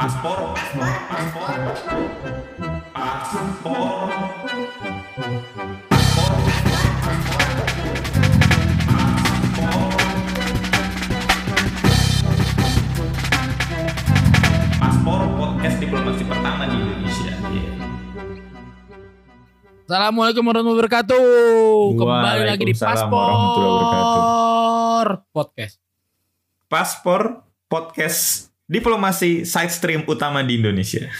Paspor, paspor, paspor, paspor, paspor podcast diplomasi pertama di Indonesia. Iya. Assalamualaikum warahmatullahi wabarakatuh. Kembali lagi di. Paspor Podcast. Paspor podcast diplomasi side stream utama di Indonesia.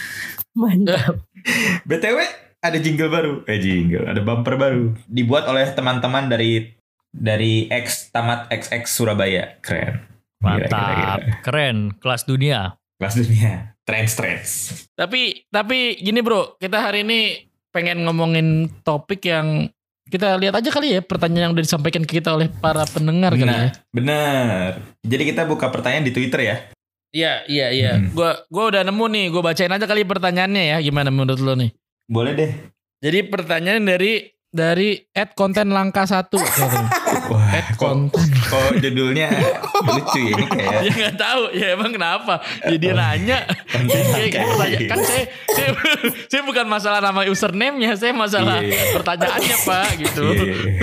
Mantap. BTW ada jingle baru, eh jingle, ada bumper baru dibuat oleh teman-teman dari dari X Tamat XX Surabaya. Keren. Gila, gila, Mantap, gila. keren, kelas dunia. Kelas dunia. Trends trends. Tapi tapi gini bro, kita hari ini pengen ngomongin topik yang kita lihat aja kali ya pertanyaan yang udah disampaikan ke kita oleh para pendengar kali ya. Nah, benar. Jadi kita buka pertanyaan di Twitter ya. Iya iya iya. Hmm. Gua gua udah nemu nih, gua bacain aja kali pertanyaannya ya. Gimana menurut lo nih? Boleh deh. Jadi pertanyaan dari dari at konten langka satu. Wah, kok, konten. kok judulnya lucu ya ini kayak ya nggak tahu ya emang kenapa ya dia nanya Konten Kayak langka. pertanyaan. kan saya, saya saya bukan masalah nama username-nya saya masalah Iya, iya. pertanyaannya pak gitu Iya, iya, iya.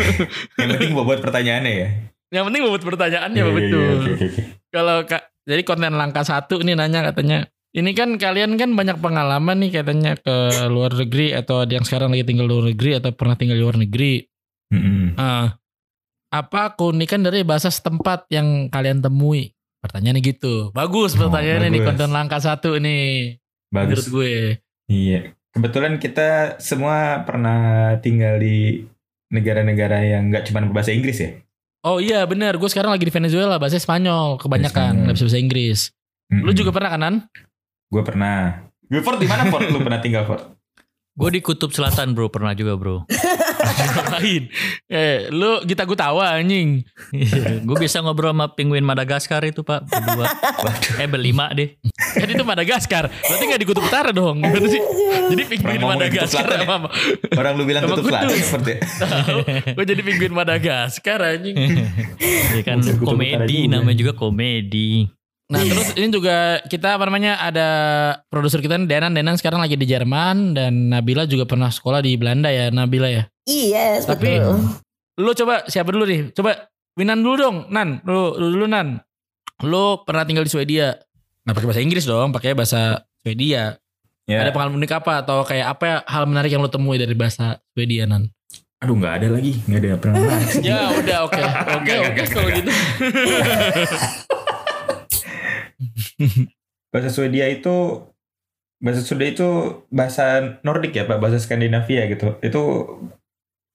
Yang penting bobot pertanyaannya ya. yang penting buat pertanyaannya Iya, iya, betul iya, oke, oke, oke. kalau kak jadi konten langkah satu ini nanya katanya ini kan kalian kan banyak pengalaman nih katanya ke luar negeri atau ada yang sekarang lagi tinggal di luar negeri atau pernah tinggal di luar negeri Mm-mm. Ah, apa keunikan dari bahasa setempat yang kalian temui pertanyaannya gitu bagus Oh, pertanyaannya nih bagus. konten langkah satu nih menurut Bagus. gue Iya. Kebetulan kita semua pernah tinggal di negara-negara yang nggak cuma berbahasa Inggris ya. Oh iya bener, gue sekarang lagi di Venezuela, bahasa Spanyol kebanyakan, nggak bisa bahasa Inggris. Lu juga pernah kanan? Gue pernah. Gue Ford di mana Ford? Lu pernah tinggal Ford? Gue di kutub selatan bro, pernah juga bro. Ngapain? Eh, lu kita gue tawa anjing. gue bisa ngobrol sama penguin Madagaskar itu pak, berdua. Eh berlima deh. Kan itu Madagaskar, berarti nggak di Kutub Utara dong. Sih? Jadi penguin Orang Kutub Madagaskar Selatan ya? Orang lu bilang Sama tutup selatan. Ford ya? Gue jadi penguin Madagaskar anjing. Ya kan kutub komedi, namanya juga komedi. Nah terus ini juga kita apa namanya ada produser kita nih, Denan Denan sekarang lagi di Jerman dan Nabila juga pernah sekolah di Belanda ya Nabila ya. Iya, Tapi- betul. Lu coba siapa dulu nih? Coba Winan dulu dong, Nan. Lu lu dulu Nan. Lu pernah tinggal di Swedia. Nah, pakai bahasa Inggris dong, pakai bahasa Swedia. Ya. Ada pengalaman unik apa atau kayak apa hal menarik yang lu temui dari bahasa Swedia, Nan? Aduh nggak ada lagi, nggak ada pernah. ya udah oke. Oke, oke kalau gitu. bahasa Swedia itu bahasa Swedia itu bahasa Nordik ya Pak, bahasa Skandinavia gitu. Itu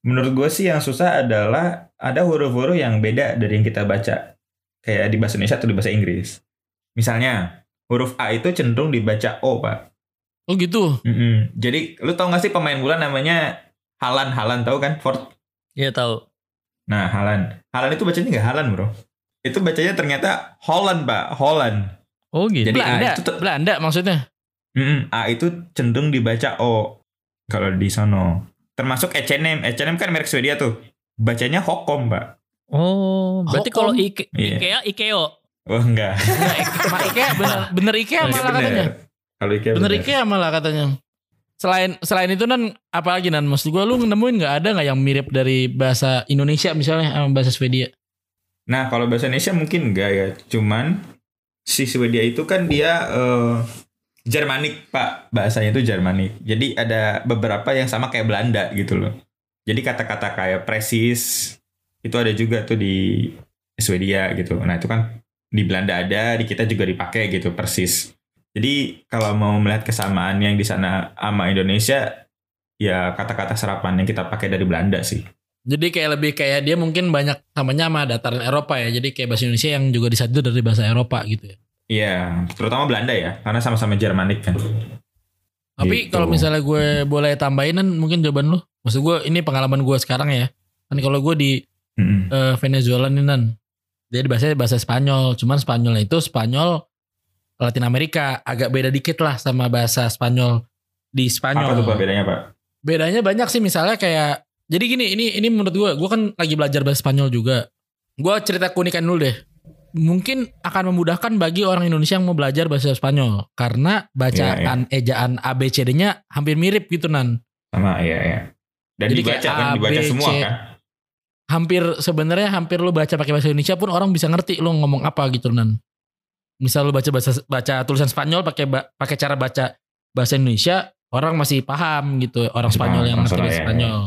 menurut gue sih yang susah adalah ada huruf-huruf yang beda dari yang kita baca. Kayak di bahasa Indonesia atau di bahasa Inggris. Misalnya, huruf A itu cenderung dibaca O, Pak. Oh gitu. Mm-mm. Jadi, lu tau gak sih pemain bola namanya Halan? Halan tahu kan? Ford. Iya tahu. Nah, Halan. Halan itu bacanya nggak Halan, bro. Itu bacanya ternyata Holland, Pak. Holland. Oh gitu. Jadi A Belanda, itu te- Belanda maksudnya. Mm-mm, A itu cenderung dibaca O kalau di sono. Termasuk H&M. H&M kan merek Swedia tuh. Bacanya Hokom, Pak. Oh, berarti kalau Ike, Iya. Ikea, Ikeo. Oh, enggak. Nah, Ma Ikea bener, bener Ikea malah katanya. bener. Kalau Ikea Bener bener. Ikea malah katanya. Selain selain itu nan apa lagi nan? Maksud gue lu nemuin nggak ada nggak yang mirip dari bahasa Indonesia misalnya sama bahasa Swedia? Nah, kalau bahasa Indonesia mungkin enggak ya. Cuman si Swedia itu kan dia eh, Jermanik, Pak. Bahasanya itu Jermanik. Jadi ada beberapa yang sama kayak Belanda gitu loh. Jadi kata-kata kayak presis itu ada juga tuh di Swedia gitu. Nah, itu kan di Belanda ada, di kita juga dipakai gitu persis. Jadi kalau mau melihat kesamaan yang di sana sama Indonesia, ya kata-kata serapan yang kita pakai dari Belanda sih. Jadi kayak lebih kayak dia mungkin banyak samanya sama dataran Eropa ya. Jadi kayak bahasa Indonesia yang juga disatu dari bahasa Eropa gitu ya. Iya, terutama Belanda ya, karena sama-sama Jermanik kan. Tapi Gitu. kalau misalnya gue boleh tambahin nan mungkin jawaban lu. Maksud gue ini pengalaman gue sekarang ya. Kan kalau gue di Mm-mm. eh, Venezuela nih nan. Dia bahasa bahasa Spanyol. Cuman Spanyolnya itu Spanyol Latin Amerika. Agak beda dikit lah sama bahasa Spanyol di Spanyol. Apa tuh Pak bedanya Pak? bedanya banyak sih misalnya kayak jadi gini ini ini menurut gue gue kan lagi belajar bahasa Spanyol juga gue cerita keunikan dulu deh mungkin akan memudahkan bagi orang Indonesia yang mau belajar bahasa Spanyol karena bacaan ejaan ABCD-nya hampir mirip gitu nan. Sama iya ya. Dan Jadi dibaca kan, A, dibaca B, semua C. kan. Hampir sebenarnya hampir lu baca pakai bahasa Indonesia pun orang bisa ngerti lu ngomong apa gitu nan. Misal lu baca bahasa baca tulisan Spanyol pakai pakai cara baca bahasa Indonesia, orang masih paham gitu orang Spanyol yang ngerti bahasa Surabaya, Spanyol.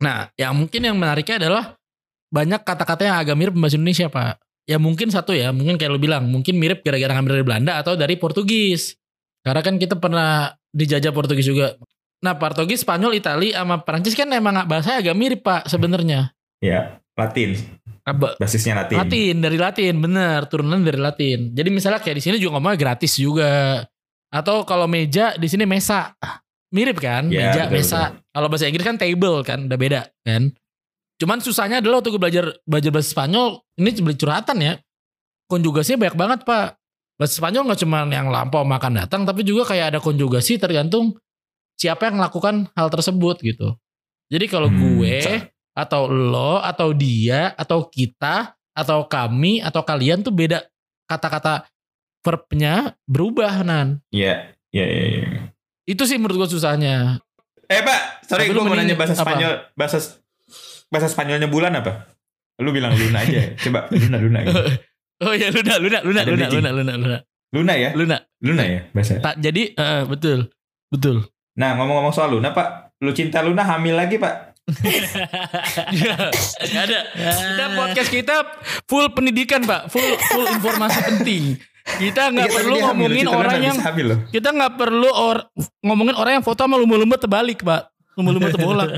Nah, yang mungkin yang menariknya adalah banyak kata-kata yang agak mirip bahasa Indonesia, Pak. Ya mungkin satu ya, mungkin kayak lu bilang, mungkin mirip gara-gara ngambil dari Belanda atau dari Portugis. Karena kan kita pernah dijajah Portugis juga. Nah, Portugis, Spanyol, Itali sama Prancis kan emang bahasanya agak mirip, Pak, sebenarnya. Ya, Latin. Apa- Basisnya Latin. Latin dari Latin, bener turunan dari Latin. Jadi misalnya kayak di sini juga ngomongnya gratis juga. Atau kalau meja di sini mesa, mirip kan? Ya, meja, betul, mesa. Kalau bahasa Inggris kan table kan, udah beda kan. Cuman susahnya adalah waktu gue belajar belajar bahasa Spanyol, ini beli curhatan ya. Konjugasinya banyak banget pak. Bahasa Spanyol nggak cuma yang lampau makan datang, tapi juga kayak ada konjugasi tergantung siapa yang melakukan hal tersebut gitu. Jadi kalau Hmm, gue atau lo atau dia atau kita atau kami atau kalian tuh beda kata-kata verbnya berubah nan. Iya, iya, iya. Itu sih menurut gue susahnya. Eh Pak, sorry gue lu mau nanya bahasa apa? Spanyol, bahasa bahasa Spanyolnya bulan apa? Lu bilang Luna aja, coba Luna Luna. Gitu. Oh ya Luna Luna Luna Luna. Luna Luna Luna Luna ya, Luna. Luna ya bahasa. Tak jadi eh, betul betul. Nah ngomong-ngomong soal Luna Pak, lu cinta Luna hamil lagi Pak? Gak ada. Kita podcast kita full pendidikan pak, full full informasi penting. Kita nggak Iya, perlu hamil, ngomongin orang yang bisa hamil loh. kita nggak perlu or, ngomongin orang yang foto sama lumba-lumba terbalik pak, lumba-lumba terbolak.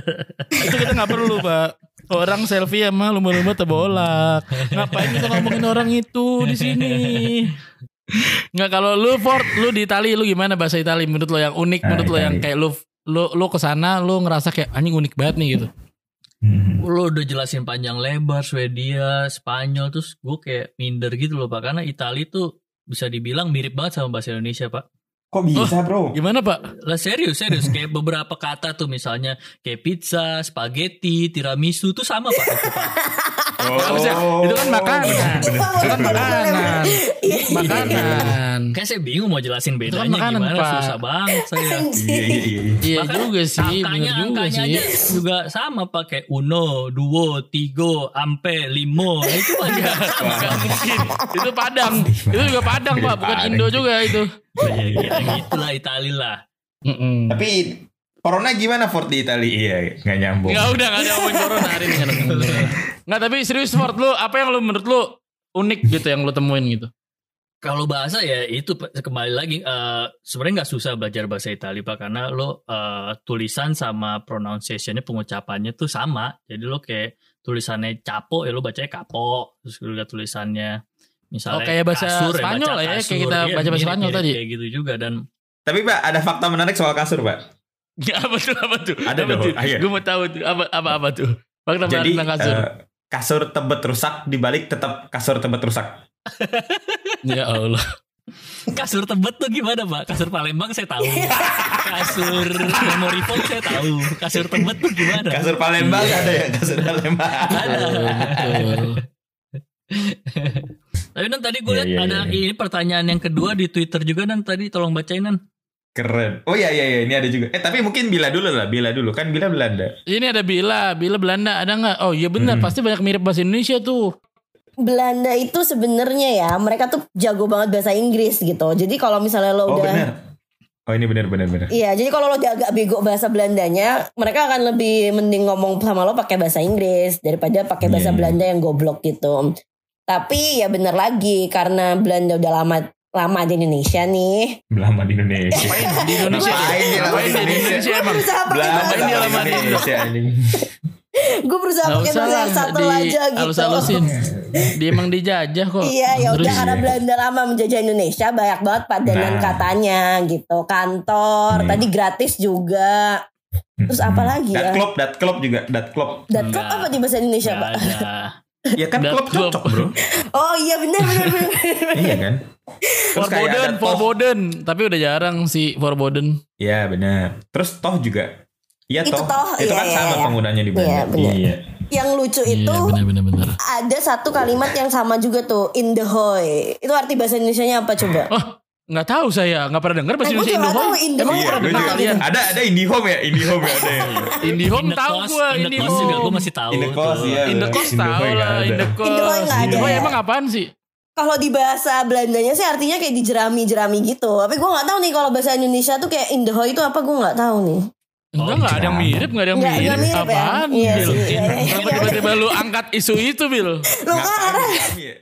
Itu kita nggak perlu pak. Orang selfie sama lumba-lumba terbolak. Ngapain kita ngomongin orang itu di sini? Nggak kalau lu Ford, lu di Itali lu gimana bahasa Itali menurut lo yang unik, Ah, menurut lo yang Itali. kayak lu lu lu ke sana lu ngerasa kayak anjing unik banget nih gitu. Hmm. Lo udah jelasin panjang lebar Swedia, Spanyol terus gue kayak minder gitu loh Pak karena Itali tuh bisa dibilang mirip banget sama bahasa Indonesia Pak. Kok bisa bro? Gimana pak? Lah serius serius kayak beberapa kata tuh misalnya kayak pizza, spaghetti, tiramisu tuh sama Pak itu Pak. Oh, itu kan makanan. bener. Itu kan makanan. Makanan. Kayak saya bingung mau jelasin Itu kan bedanya makanan, gimana Pak. susah banget saya. Iya, iya, iya, iya. Iya Bahkan juga sih, angkanya juga angkanya sih. aja juga sama pakai uno, duo, tigo, ampe, limo. Nah, itu mungkin. Itu Padang. Itu juga Padang pak, bukan. Indo juga itu. Ya, ya, gitulah Itali lah. Mm-mm. Tapi Corona gimana Ford di Italia? Iya, nggak nyambung. Nggak udah nggak ada ngomongin corona hari ini. nggak tapi serius Ford lu apa yang lu menurut lu unik gitu yang lu temuin gitu? Kalau bahasa ya itu kembali lagi eh, sebenarnya nggak susah belajar bahasa Italia pak karena lo eh, tulisan sama pronunciationnya pengucapannya tuh sama jadi lo kayak tulisannya capo ya lo bacanya kapo terus lo lihat tulisannya misalnya Oh, kayak bahasa kasur, Spanyol baca lah ya, kayak kasur. kita Iya, baca bahasa Spanyol tadi. kayak gitu juga dan Tapi Pak, ada fakta menarik soal kasur Pak. Ya, apa tuh apa tuh? Ada apa dong, tuh? ayo. Gue mau tahu tuh apa apa apa tuh. Fakta menarik Jadi tentang kasur. eh, kasur tebet rusak dibalik tetap kasur tebet rusak. ya Allah. kasur tebet tuh gimana pak kasur Palembang saya tahu kasur memory foam saya tahu kasur tebet tuh gimana Kasur Palembang ada ya, kasur Palembang. Betul. tapi nan tadi gue Iya, lihat iya, ada iya. ini pertanyaan yang kedua di Twitter juga nan tadi tolong bacain nan Keren. Oh iya iya iya, ini ada juga. Eh tapi mungkin Bila dulu lah, Bila dulu kan Bila Belanda. Ini ada Bila, Bila Belanda ada nggak? Oh iya benar, Hmm. pasti banyak mirip bahasa Indonesia tuh. Belanda itu sebenarnya ya mereka tuh jago banget bahasa Inggris gitu. Jadi kalau misalnya lo Oh udah benar. Oh ini benar benar benar. Iya, jadi kalau lo udah agak bego bahasa Belandanya, mereka akan lebih mending ngomong sama lo pakai bahasa Inggris daripada pakai bahasa Iya, iya. Belanda yang goblok gitu. Tapi ya bener lagi karena Belanda udah lama lama di Indonesia nih. Lama di Indonesia. Ngapain di Indonesia? Ngapain lama di Indonesia emang? berusaha pakai bahasa Indonesia anjing. Gue berusaha pakai bahasa yang satu di aja gitu. halus-halusin. Dia emang dijajah kok. Iya ya udah karena Belanda lama menjajah Indonesia banyak banget padanan Nah. katanya gitu kantor Hmm. tadi gratis juga Terus apa lagi Dat ya? klub, dat klub juga, dat klub. dan klub Enggak. apa di bahasa Indonesia pak? Ya kan klub klub. cocok bro. Oh iya benar benar benar. iya kan. Terus toh. Forbodden. Tapi udah jarang sih Forbodden. Iya benar. Terus toh juga. Iya Itu toh. toh, Itu iya, kan iya, sama iya. penggunanya di Iya, Belanda. benar. Iya. yang lucu itu Iya benar benar benar. ada satu kalimat yang sama juga tuh in the hoy. Itu arti bahasa Indonesia-nya apa coba? Oh nggak tahu saya nggak pernah dengar bahasa Eh, Indonesia. Indohome Emang Iya, pernah dengar kalian? Ada ada IndiHome ya, IndiHome ya ada ya. Indihome tahu gue in the cost juga gue masih tahu. In the cost tuh. ya. In the cost Indohome tahu lah, in the ada. cost. Indohome nggak ada Indohome ya? emang apaan sih? Kalau di bahasa Belandanya sih artinya kayak di jerami-jerami gitu. Tapi gue nggak tahu nih kalau bahasa Indonesia tuh kayak in the hoy itu apa gue nggak tahu nih. Enggak nggak ada yang jangan. mirip, nggak ada yang mirip. nggak mirip ya? Apaan? Iya Bil? sih. iya, iya. Kenapa tiba-tiba lu angkat isu itu, Bil? Lu kan Iya.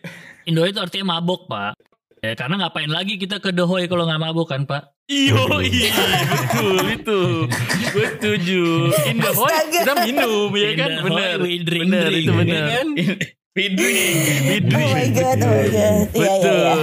Indo itu artinya mabok pak. Ya, karena ngapain lagi kita ke Dohoy kalau nggak mabok kan pak? Iyo, iya, betul itu. Gue setuju. In the kita minum, ya kan? Bener, bener, itu ya bener. kan? We drink, we Oh drink. my god, oh my god. Iya iya Betul. iya.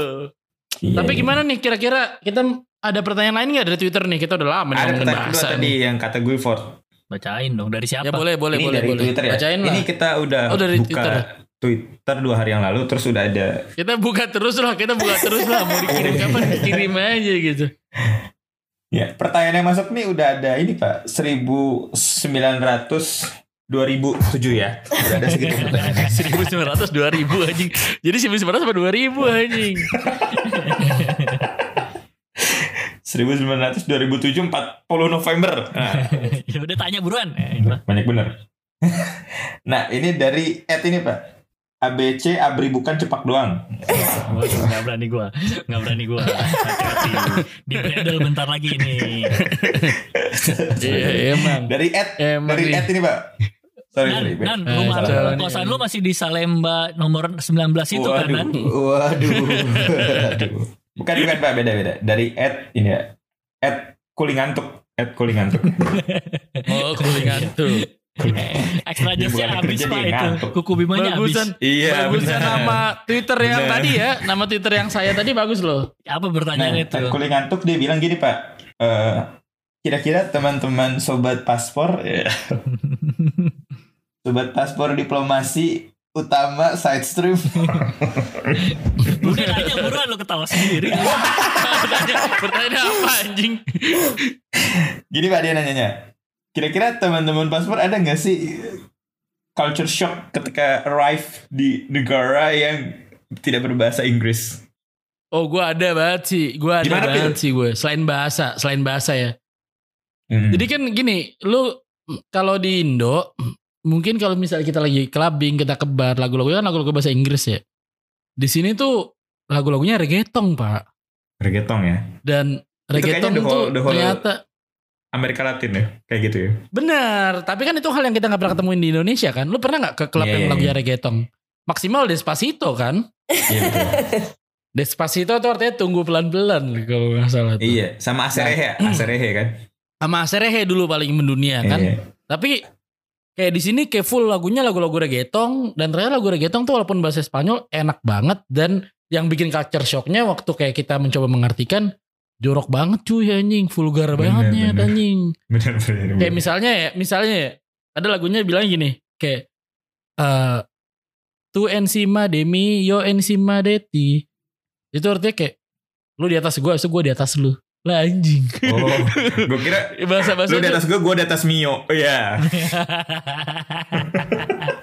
Iya, Tapi iya. gimana nih kira-kira kita ada pertanyaan lain nggak dari Twitter nih? Kita udah lama nih Ada ngomongin pertanyaan tadi yang kata gue Ford. Bacain dong dari siapa? Ya boleh, boleh, ini boleh, dari boleh. Twitter ya. Bacain lah. Ini kita udah Oh, dari buka Twitter. Twitter. dua hari yang lalu terus udah ada Kita buka terus lah, kita buka terus lah. Mau dikirim kapan dikirim aja gitu. ya pertanyaan yang masuk nih udah ada ini Pak 1900 2007 ya. Udah ada segitu pertanyaan. 1900 2000 anjing. Jadi 1900 sampai 2000 anjing. 1900 2007 40 November. Nah, ya udah tanya buruan. Eh, gimana? banyak bener. nah, ini dari at ini Pak. ABC Abri bukan cepak doang. Nggak berani gua, nggak berani gua. Hati-hati. Di bredel bentar lagi ini. Iya, emang. Dari at Emang dari at ini Pak. Sorry, Nan, sorry. Nan, Eh, rumah lu, kosan lu masih di Salemba nomor 19 itu kan, Nan? Waduh, waduh. Bukan bukan Pak, beda beda. Dari at ini ya. At kulingantuk, at kulingantuk. Oh, kulingan tuh. Extra jasnya habis pak itu. ngantuk. Kuku bimanya habis. Bagusan. iya, Bagusan benar. nama Twitter yang Benar. tadi ya. Nama Twitter yang saya tadi bagus loh. Apa Nah, pertanyaannya at itu? kulingantuk dia bilang gini Pak. Eh, kira-kira teman-teman sobat paspor, ya, sobat paspor diplomasi utama side stream. Udah nanya buruan lu ketawa sendiri. Pertanyaan, pertanyaan apa anjing? Gini Pak dia nanyanya. Kira-kira teman-teman paspor ada nggak sih culture shock ketika arrive di negara yang tidak berbahasa Inggris? Oh, gue ada banget sih. Gue ada Gimana, banget Pil? sih gue. Selain bahasa, selain bahasa ya. Hmm. Jadi kan gini, lu kalau di Indo, mungkin kalau misalnya kita lagi clubbing, kita kebar, lagu-lagunya kan lagu-lagu bahasa Inggris ya. Di sini tuh lagu-lagunya reggaeton, Pak. reggaeton ya. Dan reggaeton the tuh whole- the whole- ternyata Amerika Latin ya, kayak gitu ya. benar. Tapi kan itu hal yang kita nggak pernah ketemuin di Indonesia kan. Lu pernah nggak ke klub Iya, yang iya, lagunya iya. reggaeton? Maksimal Despacito kan? Iya betul. Despacito tuh artinya tunggu pelan-pelan kalau nggak salah. Tuh. iya, sama Aserehe, Aserehe kan. Sama Serehe dulu paling mendunia kan. Iya. Tapi kayak di sini kayak full lagunya lagu-lagu reggaeton dan ternyata lagu reggaeton tuh walaupun bahasa Spanyol enak banget dan yang bikin culture shocknya waktu kayak kita mencoba mengartikan jorok banget cuy anjing vulgar Bener, banget nih bener. anjing kayak misalnya ya misalnya ya ada lagunya bilang gini kayak eh tu encima de mi yo encima de ti itu artinya kayak lu di atas gua so gua di atas lu lah anjing Oh, gue kira bahasa bahasa lu di atas gue, gue di atas Mio. Iya.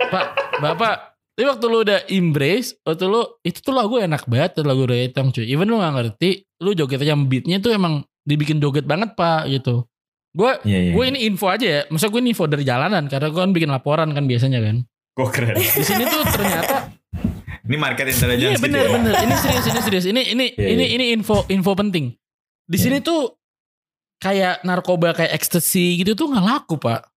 Pak, Bapak, tapi waktu lu udah embrace, waktu lu itu tuh lagu enak banget tuh lagu reggaeton cuy. Even lu gak ngerti, lu joget aja beatnya tuh emang dibikin joget banget pak gitu. Gue Iya iya. gue ini info aja ya, maksud gue ini info dari jalanan karena gue kan bikin laporan kan biasanya kan. Gue keren. Di sini tuh ternyata Ini market intelligence. iya gitu bener ya. ini serius ini serius ini ini Iya, ini iya. ini info info penting. Di sini tuh kayak narkoba kayak ekstasi gitu tuh nggak laku pak.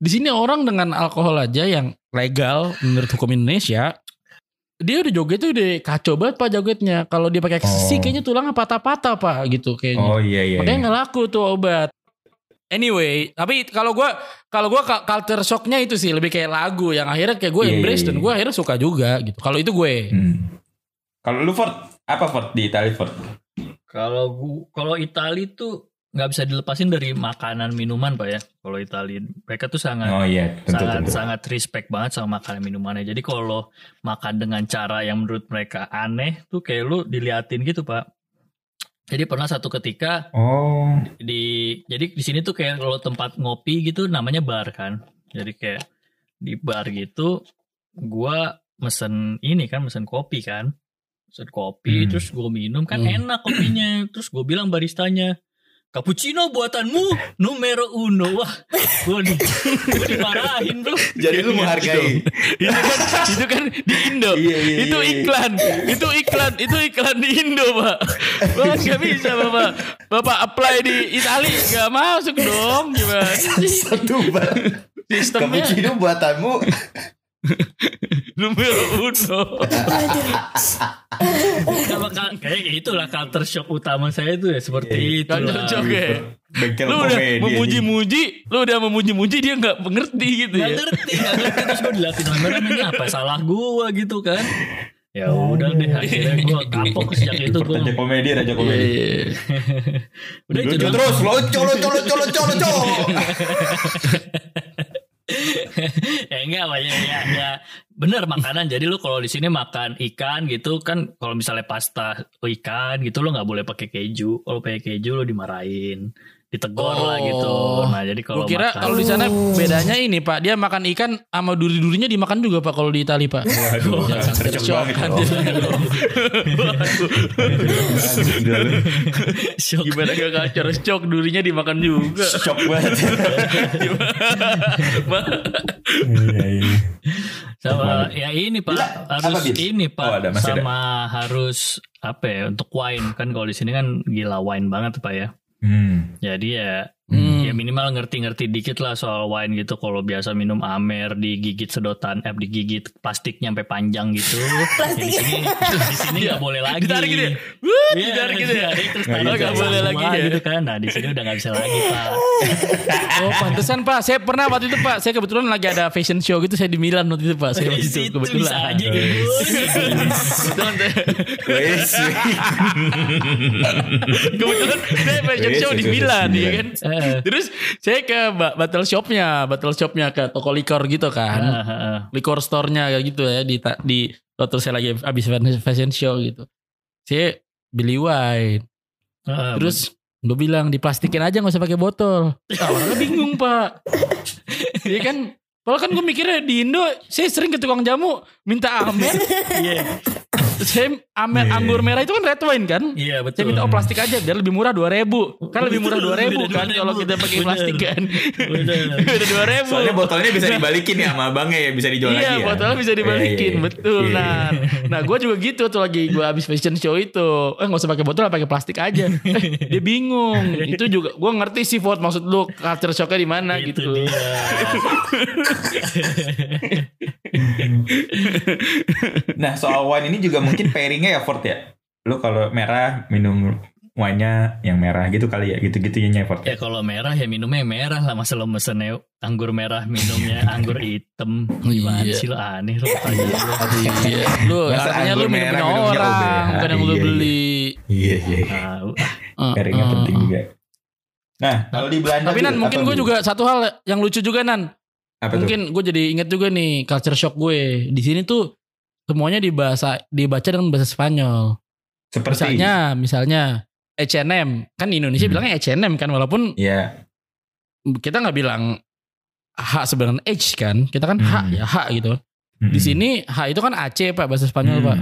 Di sini orang dengan alkohol aja yang legal menurut hukum Indonesia, dia udah joget tuh udah kacau banget pak jogetnya. Kalau dia pakai ekstasi Oh. kayaknya tulangnya patah-patah pak gitu kayaknya. Oh iya iya. Makanya iya. nggak laku tuh obat. Anyway, tapi kalau gua kalau gua ka- culture shocknya itu sih lebih kayak lagu yang akhirnya kayak gue Iya, embrace iya, dan iya. gue akhirnya suka juga gitu. Kalau itu gue. Hmm. Kalau lu Ford, apa Ford di Itali Ford? Kalau gua- kalau Itali tuh nggak bisa dilepasin dari makanan minuman pak ya. Kalau Itali mereka tuh sangat Oh iya, tentu sangat tentu. sangat respect banget sama makanan minumannya. Jadi kalau makan dengan cara yang menurut mereka aneh tuh kayak lu diliatin gitu pak. Jadi pernah satu ketika Oh. di jadi di sini tuh kayak kalau tempat ngopi gitu namanya bar kan. Jadi kayak di bar gitu gua mesen ini kan mesen kopi kan mesen kopi Hmm. terus gue minum kan Hmm. enak kopinya terus gue bilang baristanya cappuccino buatanmu numero uno wah gue di, gua dimarahin bro Jadi lu menghargai. itu kan itu kan di Indo. Iya, iya, itu iya, iya. iklan, itu iklan, itu iklan di Indo, Pak. Bapak nggak bisa, Bapak. Bapak apply di Itali nggak masuk dong, gimana? Satu bar. Sistemnya Cappuccino buatanmu. Numero uno. Sama ka- kayak itulah culture shock utama saya itu ya seperti Iya, itu Culture shock ya. Bengkel Lu udah memuji-muji, lu udah memuji-muji dia nggak mengerti gitu Gak ya. ngerti, gak ngerti terus gue diliatin kamera ini apa salah gue gitu kan. Ya udah deh akhirnya gue kapok sejak itu gue. Raja komedi, raja komedi. Iya. Udah itu terus, loco, loco, loco, loco, loco. ya enggak Pak, ya, ya, ya. bener makanan. Jadi lu kalau di sini makan ikan gitu kan kalau misalnya pasta ikan gitu lu nggak boleh pakai keju. Kalau pakai keju lu dimarahin ditegur lah gitu nah jadi kalau Gue kira makan- kalau di sana bedanya ini Pak, dia makan ikan sama duri-durinya dimakan juga Pak kalau di Itali Pak. Waduh, shock kan. Oh. Shock. Gimana gak kacau shock durinya dimakan juga. Shock banget. Iya, iya. sama ya ini pak harus ini pak Oh, ada, masih ada. sama harus apa ya untuk wine kan kalau di sini kan gila wine banget pak ya Hmm. jadi ya Hmm. ya minimal ngerti-ngerti dikit lah soal wine gitu kalau biasa minum amer digigit sedotan eh digigit plastiknya sampai panjang gitu Plastik. Ya, di sini di sini nggak boleh lagi Ditarik gitu ya. Wuh, Iya, ditarik gitu ya. terus Nggak taruh ke Nggak boleh lagi ya. gitu kan nah di sini udah nggak bisa lagi pak Oh pantesan Pak, saya pernah waktu itu Pak, saya kebetulan lagi ada fashion show gitu saya di Milan waktu itu Pak, saya di waktu itu situ kebetulan. bisa aja gitu Kebetulan saya, Wes. kebetulan saya fashion show di Milan ya kan. Terus saya ke ba- battle shopnya, battle shopnya ke toko likor gitu kan. Liquor store-nya kayak gitu ya di di waktu saya lagi habis fashion show gitu. Saya beli wine. Terus gue bilang diplastikin aja nggak usah pakai botol. Ah, orangnya bingung pak. Iya kan. Kalau kan gue mikirnya di Indo, saya sering ke tukang jamu minta amer. iya saya amer Iya. anggur merah itu kan red wine kan. iya Saya betul minta oh plastik aja biar lebih murah 2000 Kan lebih murah Betul, 2000 beda kan 2.000. kalau kita pakai plastik kan. Bener. Beda 2000 Soalnya botolnya bisa dibalikin ya sama abangnya ya, bisa dijual iya, lagi ya. botolnya bisa dibalikin, Iya, iya. betul. Iya, Nah, nah gue juga gitu tuh lagi gue habis fashion show itu. Eh nggak usah pakai botol, pakai plastik aja. Eh, dia bingung. itu juga gue ngerti sih Ford maksud lu culture shocknya di mana itu gitu. dia Nah soal wine ini juga mungkin pairingnya ya Ford ya. Lu kalau merah minum wine-nya yang merah gitu kali ya, gitu-gitu ya Ford. ya kalau merah ya minumnya yang merah lah masa lo mesennya anggur merah minumnya anggur hitam gimana Iya. sih lo aneh lo pertanyaan lo Iya. Lu Masa artinya lu anggur minum merah orang, bukan yang lu Iya, iya. beli. Iya iya. iya. Ah, Uh, Pairingnya penting juga. Nah kalau di Belanda Tapi Nan juga, mungkin gue juga satu hal yang lucu juga Nan. Apa mungkin gue jadi inget juga nih culture shock gue. Di sini tuh semuanya dibahasa dibaca dengan bahasa Spanyol. seperti Misalnya, misalnya H&M kan di Indonesia Hmm. bilangnya H&M kan walaupun ya kita nggak bilang H sebenarnya H kan, kita kan H Hmm. ya H gitu. Di Mm-mm. sini H itu kan AC pak bahasa Spanyol Hmm. pak.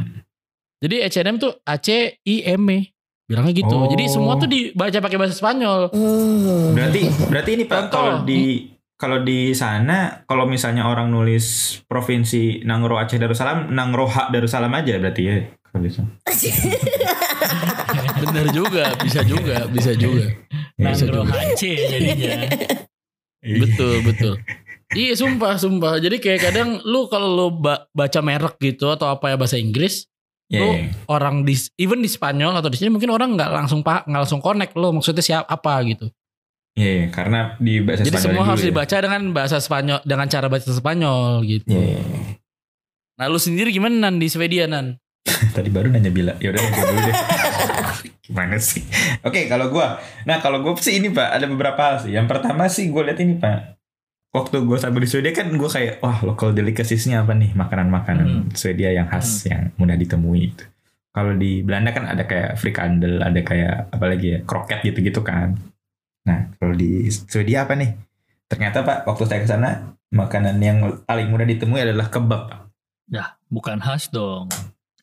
Jadi H&M tuh A C I M E bilangnya gitu. Oh. Jadi semua tuh dibaca pakai bahasa Spanyol. Hmm. Berarti berarti ini Pak kalau di kalau di sana kalau misalnya orang nulis provinsi Nangro Aceh Darussalam Nangro Hak Darussalam aja berarti ya kalau di sana. Bener juga, bisa juga, bisa juga. Bisa nangro juga. hace jadinya Betul, betul. Iya sumpah, sumpah. Jadi kayak kadang lu kalau lu ba- baca merek gitu atau apa ya bahasa Inggris, Iya, lu iya. orang di even di Spanyol atau di sini mungkin orang nggak langsung pak nggak langsung connect lo maksudnya siapa apa gitu. Iya, iya, karena di bahasa Jadi Spanyol semua harus ya. dibaca dengan bahasa Spanyol dengan cara bahasa Spanyol gitu. Iya, iya, iya. Nah lu sendiri gimana nan di Swedia nan? Tadi baru nanya bila. Ya udah gue dulu deh. Gimana sih? Oke, kalau gua. Nah, kalau gue sih ini, Pak, ada beberapa hal sih. Yang pertama sih gue lihat ini, Pak. Waktu gue sampai di Swedia kan gue kayak, wah local delicacies-nya apa nih? Makanan-makanan Hmm. Swedia yang khas, yang mudah ditemui itu. Kalau di Belanda kan ada kayak frikandel, ada kayak apa lagi ya, kroket gitu-gitu kan. Nah, kalau di Swedia apa nih? Ternyata Pak, waktu saya ke sana, makanan yang paling mudah ditemui adalah kebab. Pak. Ya, bukan khas dong.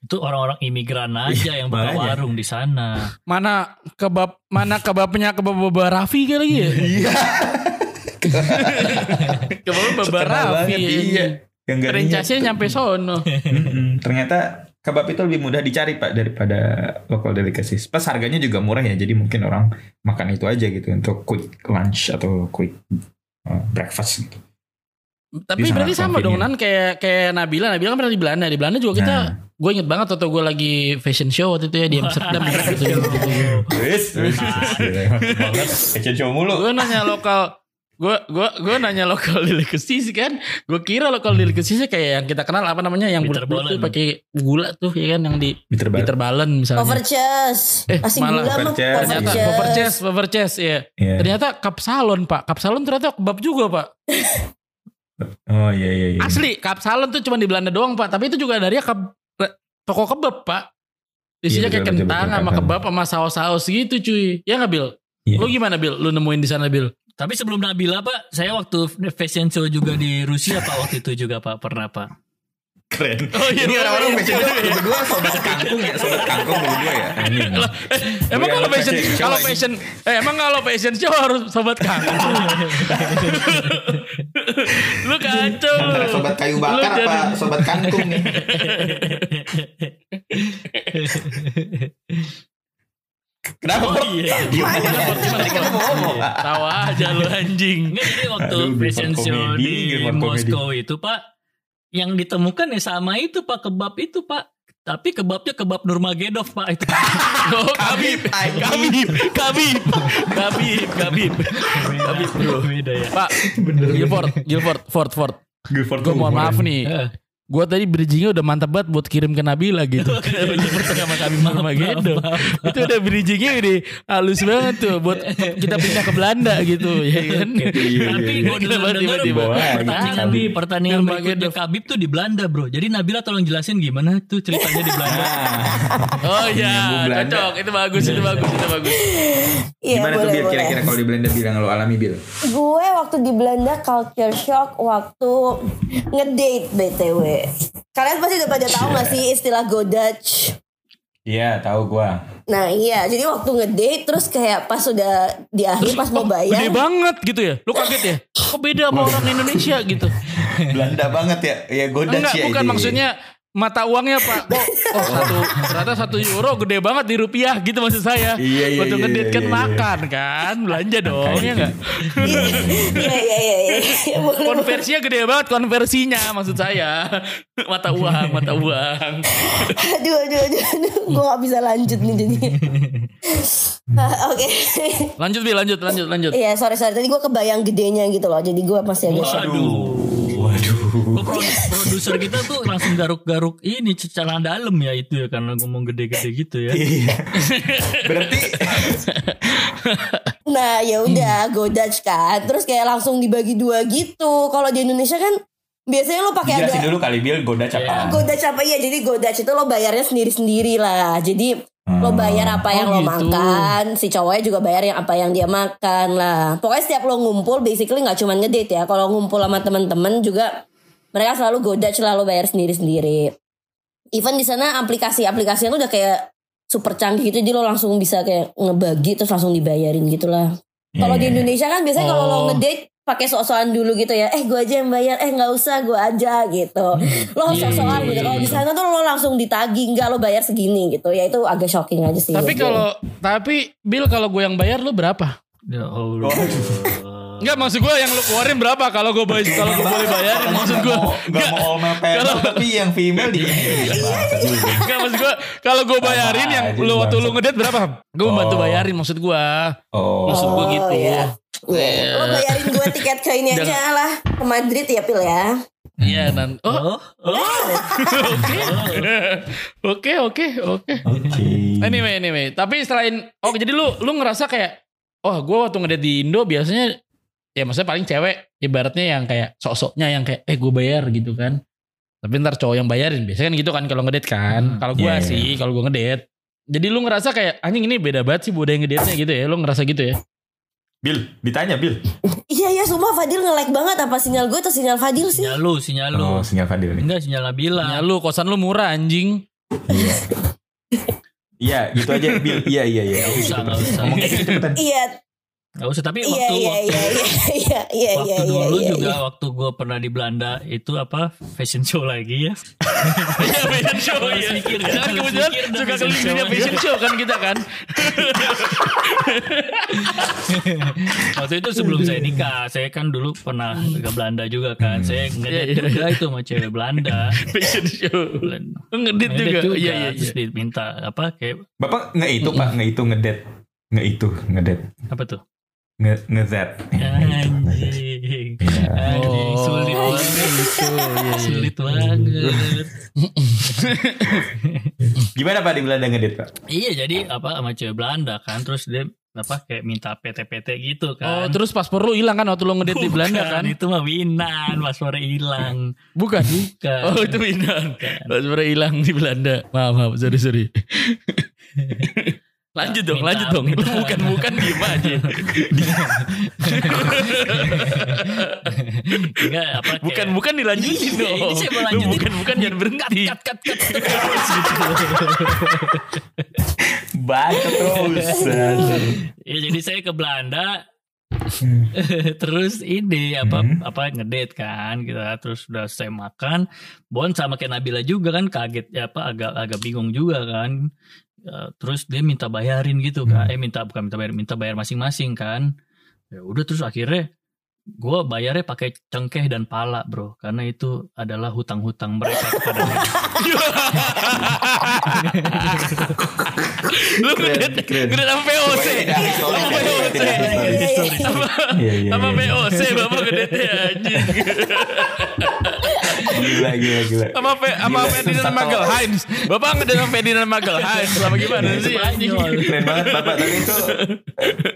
Itu orang-orang imigran aja yang buka makanya. warung di sana. Mana kebab mana kebabnya kebab Baba Raffi kali ya? Iya. kebab Baba Raffi. iya. Yang nyampe sono. Ternyata kebab itu lebih mudah dicari Pak daripada local delicacies. Pas harganya juga murah ya, jadi mungkin orang makan itu aja gitu untuk quick lunch atau quick uh, breakfast gitu. Tapi berarti sama dong. Nan kayak kayak Nabila, Nabila kan pernah di Belanda. Di Belanda juga kita Nah. gue inget banget waktu gue lagi fashion show waktu itu ya di Amsterdam gitu. Wis. Fashion show mulu. gue nanya lokal gue gue gue nanya lokal delicacies kan? Gue kira lokal delicacies kayak yang kita kenal apa namanya yang Bitter bulat tuh balen. pakai gula tuh ya kan? Yang di Bitter banget. bitter balen misalnya. Overchest. Eh, Masih malah gula ternyata overchest overchest ya Iya. ternyata kapsalon pak. Kapsalon ternyata kebab juga pak. Oh iya iya iya. asli kapsalon tuh cuma di Belanda doang pak. Tapi itu juga dari keb toko kebab pak. Isinya Iya, kayak betul, kentang betul, sama kebab sama saus-saus gitu cuy. Ya nggak Bil? Iya. lu gimana Bil? Lu nemuin di sana Bil Tapi sebelum Nabila Pak, saya waktu fashion show juga di Rusia Pak waktu itu juga Pak pernah Pak. Keren. Oh, iya, Ini iya, orang-orang iya, fashion iya, show iya. berdua sobat kangkung ya, sobat kangkung berdua ya. Anjing. Emang Gue kalau fashion kalau fashion eh, emang kalau fashion show harus sobat kangkung. lu kacau. Antara sobat kayu bakar Lu apa jadi- sobat kangkung nih? Kenapa? Oh, iya. Gimana? Gimana, gimana, Tadi kan mau ngomong. Tawa aja lu anjing. Enggak jadi waktu Aduh, fashion show di. Moskow itu Pak, yang ditemukan ya sama itu Pak kebab itu Pak. Tapi kebabnya kebab Nurmagomedov Pak itu. Oh, Kabib, Kabib, Kabib, Kabib, Kabib, Kabib bro. Beda ya. Pak, Gilford, Gilford, Ford, Ford. Guilford Gue mohon maaf nih. Gue tadi bridgingnya udah mantap banget buat kirim ke Nabila gitu. Gilford sama Kabib Nurmagomedov? Itu udah bridgingnya udah halus banget tuh buat kita pindah ke Belanda gitu ya kan. Iya, Tapi iya, gue iya. dengar Tiba-tiba. pertandingan di pertandingan berikutnya Khabib tuh di Belanda bro. Jadi Nabila tolong jelasin gimana tuh ceritanya di Belanda. Nah, Oh iya, cocok. Itu bagus, itu bagus, itu bagus. Iya Gimana tuh boleh Bil boleh. kira-kira kalau di Belanda bilang lo alami Bil? Gue waktu di Belanda culture shock waktu ngedate BTW. Kalian pasti udah pada tahu gak sih istilah go Dutch? Iya, tahu gua. Nah iya, jadi waktu ngedate terus kayak pas udah di akhir pas mau Gede bayar, banget gitu ya. Lu kaget ya? Kok beda sama orang Indonesia gitu? Belanda banget ya. Ya goda Enggak, sih bukan ini. maksudnya mata uangnya pak. Kok oh, satu ternyata satu euro gede banget di rupiah gitu maksud saya. Iya, iya, Waktu iya, ngedate iya, kan iya, iya. makan kan, belanja dong ya enggak? iya iya iya iya, iya. Konversinya gede banget konversinya maksud saya. Mata uang, mata uang. Aduh aduh aduh, aduh. gue gak bisa lanjut nih jadi. Ah, Oke, Lanjut Bi, lanjut, lanjut, lanjut. iya sorry sorry tadi gue kebayang gedenya gitu loh, jadi gue masih agak. Waduh. Produser kita tuh langsung garuk-garuk ini secara dalam ya itu ya karena ngomong gede-gede gitu ya. Iya. Berarti Nah ya udah go Dutch kan, terus kayak langsung dibagi dua gitu. Kalau di Indonesia kan biasanya lo pakai ada dulu kali Bil goda apa? go Dutch apa iya jadi go Dutch itu lo bayarnya sendiri sendiri lah. Jadi lo bayar apa yang Oh, lo gitu. makan, si cowoknya juga bayar yang apa yang dia makan lah. Pokoknya setiap lo ngumpul, basically nggak cuma ngedate ya. Kalau ngumpul sama temen-temen juga mereka selalu go Dutch lah lo bayar sendiri sendiri. Even di sana aplikasi-aplikasinya tuh udah kayak super canggih gitu, jadi lo langsung bisa kayak ngebagi terus langsung dibayarin gitu lah. Kalau di Iya. Indonesia kan biasanya kalau lo Oh. ngedate pakai sok-sokan dulu gitu ya. Eh gue aja yang bayar, eh nggak usah gue aja gitu. Lo Iya, sok-sokan iya, gitu. iya, Kalau di sana tuh lo langsung ditagih, enggak lo bayar segini gitu. Ya itu agak shocking aja sih. Tapi kalau tapi Bill kalau gue yang bayar lu berapa? Ya Allah. Enggak maksud gue yang lu keluarin berapa kalau gue bayar kalau gue boleh bayarin maksud gue. Gak mau all male panel Kalau- tapi yang female di Enggak maksud gue kalau gue bayarin yang lu waktu lu ngedate berapa? Gue bantu Oh. bayarin maksud gue. Oh. Maksud gue gitu. Ya. Lo bayarin gue tiket ke ini aja lah ke Madrid ya Pil ya. Iya dan oh Oh, oke oke oke. Oke. Anyway anyway tapi selain oh jadi lu lu ngerasa kayak oh gue waktu ngedate di Indo biasanya ya maksudnya paling cewek ibaratnya yang kayak sok-soknya yang kayak eh gue bayar gitu kan. Tapi ntar cowok yang bayarin biasanya kan gitu kan kalau ngedate kan. Hmm, Kalau gue iya, iya. sih kalau gue ngedate. Jadi lu ngerasa kayak anjing ini beda banget sih budaya ngedate-nya gitu ya. Lu ngerasa gitu ya. Bil, ditanya Bil. Iya Iya iya sumpah Fadil nge-lag banget apa sinyal gue atau sinyal Fadil sih? Sinyal lu, sinyal lu. Oh, sinyal Fadil nih. Enggak sinyal Nabila. Ya lu kosan lu murah anjing. Iya, gitu aja. Bil. Iya, iya, iya. Nggak usah, nggak usah. Ngomong kayak gitu cepetan. Iya Gak usah tapi iya waktu iya waktu iya iya iya iya waktu iya dulu iya, juga iya. waktu gue pernah di Belanda itu apa fashion show lagi ya. Iya fashion show ya. mikir, Kan mikir dah suka fashion show. fashion show kan kita kan. Waktu itu sebelum saya nikah, saya kan dulu pernah ke Belanda juga kan. Saya Iya, ngedate iya. juga itu sama cewek Belanda. fashion show. Ngedit juga. juga. Iya iya Terus iya. diminta apa kayak Bapak nge itu, Pak, nge itu ngedet. Nge itu, ngedet. apa tuh? Nge ngezet. Anjing. Iya. Anjing, sulit Oh, banget. gitu. Iya, iya. Sulit banget. Gimana Pak di Belanda ngedit, Pak? Iya jadi apa sama cewek Belanda kan terus dia apa kayak minta PT-PT gitu Oh kan. terus paspor lu hilang kan waktu lu ngedit di Belanda kan? Itu mah winan, paspornya hilang. Bukan. Bukan. Oh itu Winan. Bukan. Paspornya hilang di Belanda. Maaf maaf sorry sorry. lanjut dong, Minta- lanjut dong. Itu minta- bukan bukan diem aja. Enggak apa kayak, Bukan bukan dilanjutin Iya, dong. ini saya mau Lu lanjutin. bukan bukan jangan berhenti. cut cut cut terus. Baca terus. Ya jadi saya ke Belanda terus ini apa Hmm. apa ngedate kan kita terus udah saya makan Bon sama kayak Nabila juga kan kaget ya apa agak agak bingung juga kan Ya, terus dia minta bayarin gitu kan eh minta bukan minta bayar minta bayar masing-masing kan ya udah terus akhirnya gue bayarnya pakai cengkeh dan pala bro karena itu adalah hutang-hutang mereka kepada Lu Keren, ngedit keren. sama VOC. Sama tidak VOC. Sama Iya, iya. iya. VOC bapak ngeditnya anjing. Gila, gila, gila. Sama Fe- sama Ferdinand satu- Magel Heinz. Bapak ngedit sama Ferdinand Magel Heinz. Sama gimana sih anjing? Keren banget Bapak Tapi itu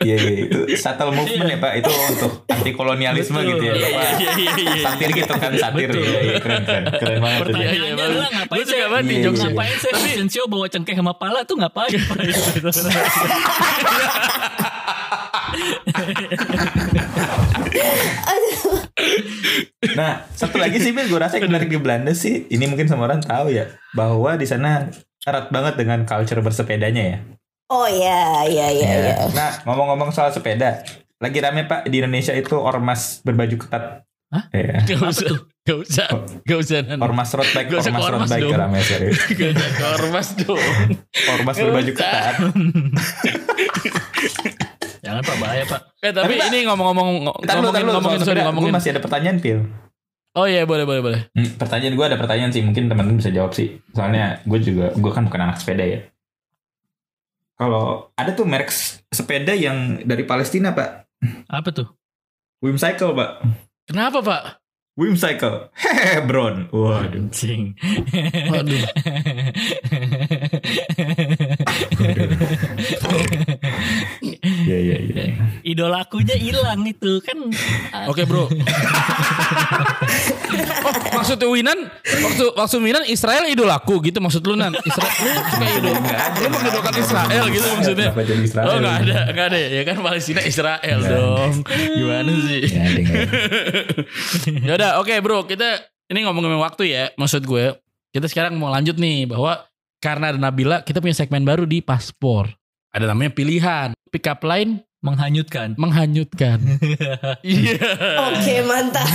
Iya iya Itu subtle movement ya Pak Itu untuk anti kolonialisme gitu ya Bapak Iya iya iya. Satir gitu kan Satir. Iya iya Keren keren Keren banget itu. Pertanyaannya adalah ngapain saya banget iya. ngapain saya show bawa cengkeh sama pala tuh ngapain Nah satu lagi sih Bil Gue rasa yang menarik di Belanda sih Ini mungkin semua orang tahu ya Bahwa di sana erat banget dengan culture bersepedanya ya Oh iya iya iya iya. Nah ngomong-ngomong soal sepeda Lagi rame Pak Di Indonesia itu ormas berbaju ketat Hah? Iya. Gak usah. Gak usah. Gak usah. Nan. Ormas road bike Gak usah Ormas ke road ormas bike dong. rame serius Gak usah ormas dong. Ormas berbaju ketat jangan pak. Bahaya pak. Eh tapi Tapi, ini ngomong-ngomong ngomongin lu, ngomongin sorry ngomongin. Gue masih ada pertanyaan Pil Oh iya boleh boleh boleh. Hmm, pertanyaan gue ada pertanyaan sih. Mungkin teman-teman bisa jawab sih. Soalnya gue juga gue kan bukan anak sepeda ya. Kalau ada tuh merek sepeda yang dari Palestina pak. Apa tuh? Wimcycle pak. Kenapa pak? Wimcycle hehehe Bron. Waduh. Anjing. Waduh. iya iya iya idolakunya hilang itu kan Oke bro. oh maksudnya Winan waktu waktu Winan Israel idolaku gitu maksud lu nan Israel lu suka idol lu mengidolakan Israel gitu maksudnya. Israel? Oh nggak ada nggak ada ya kan Palestina Israel dong. Gimana sih? Ya? Ya udah oke bro kita ini ngomongin waktu ya maksud gue kita sekarang mau lanjut nih bahwa karena ada Nabila kita punya segmen baru di paspor. Ada namanya pilihan pick up line menghanyutkan menghanyutkan. Iya. Oke mantap.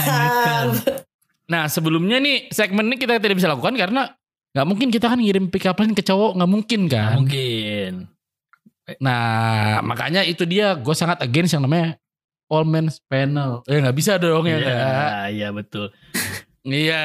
Nah sebelumnya nih segmen ini kita tidak bisa lakukan karena nggak mungkin kita kan ngirim pick up line ke cowok nggak mungkin kan. mungkin Nah makanya itu dia gue sangat against yang namanya all men's panel. Ya nggak bisa dong ya. Iya, nggak? iya betul. Iya.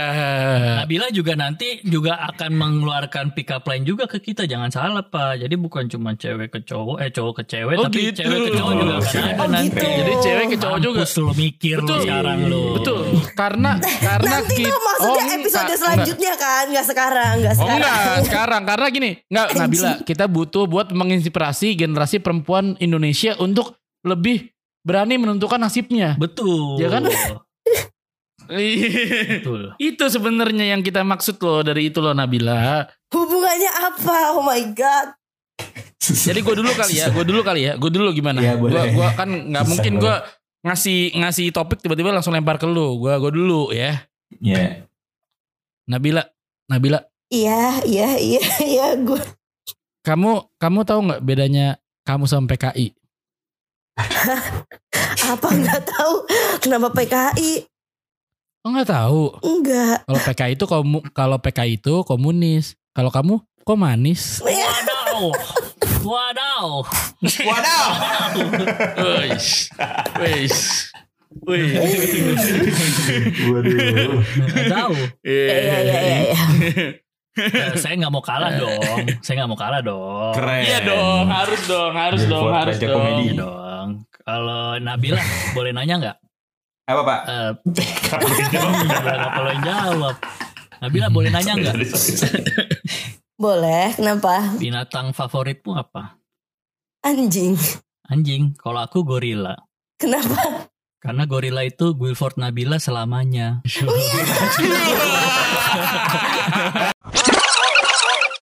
Nabila juga nanti juga akan mengeluarkan pick up line juga ke kita, jangan salah pak. Jadi bukan cuma cewek ke cowok, eh cowok ke cewek, Oh, tapi gitu. cewek ke cowok juga Oh, akan ada oh, nanti. gitu. Jadi cewek ke cowok juga. Mampus lo mikir lo Betul. sekarang lo. Betul. Karena karena Nanti kita tuh maksudnya Oh, episode enggak, selanjutnya kan, nggak sekarang, nggak Oh sekarang. enggak, sekarang karena gini, enggak Nabila, kita butuh buat menginspirasi generasi perempuan Indonesia untuk lebih berani menentukan nasibnya. Betul. Ya kan? Betul. itu sebenarnya yang kita maksud loh dari itu loh Nabila. Hubungannya apa? Oh my god. Jadi gue dulu kali ya, gue dulu kali ya, gue dulu gimana? Iya, gue gua kan nggak mungkin gue ngasih ngasih topik tiba-tiba langsung lempar ke lu. Gua gua dulu ya. Ya. Nabila, Nabila, Iya, iya, iya, iya, gue. kamu kamu tahu nggak bedanya kamu sama PKI? Apa nggak tahu? Kenapa PKI? Oh nggak tahu. Enggak. Kalau PKI itu komu, kalau PKI itu komunis. Kalau kamu kok manis? Wadaw. Wadaw. Wadaw. Wis. Wis. Wih. Waduh. Nggak tahu. Iya, iya, iya, iya. Eh, saya nggak mau kalah dong. Saya nggak mau kalah dong. Keren. Iya dong, harus dong, harus Jadi dong, harus dong. Iya dong. Kalau Nabila boleh nanya nggak? Apa pak? Eh, Nggak perlu yang jawab. Nabila boleh nanya nggak? Boleh, kenapa? Binatang favoritmu apa? Anjing. Anjing. Kalau aku gorila. Kenapa? Karena gorila itu Guilford Nabila selamanya.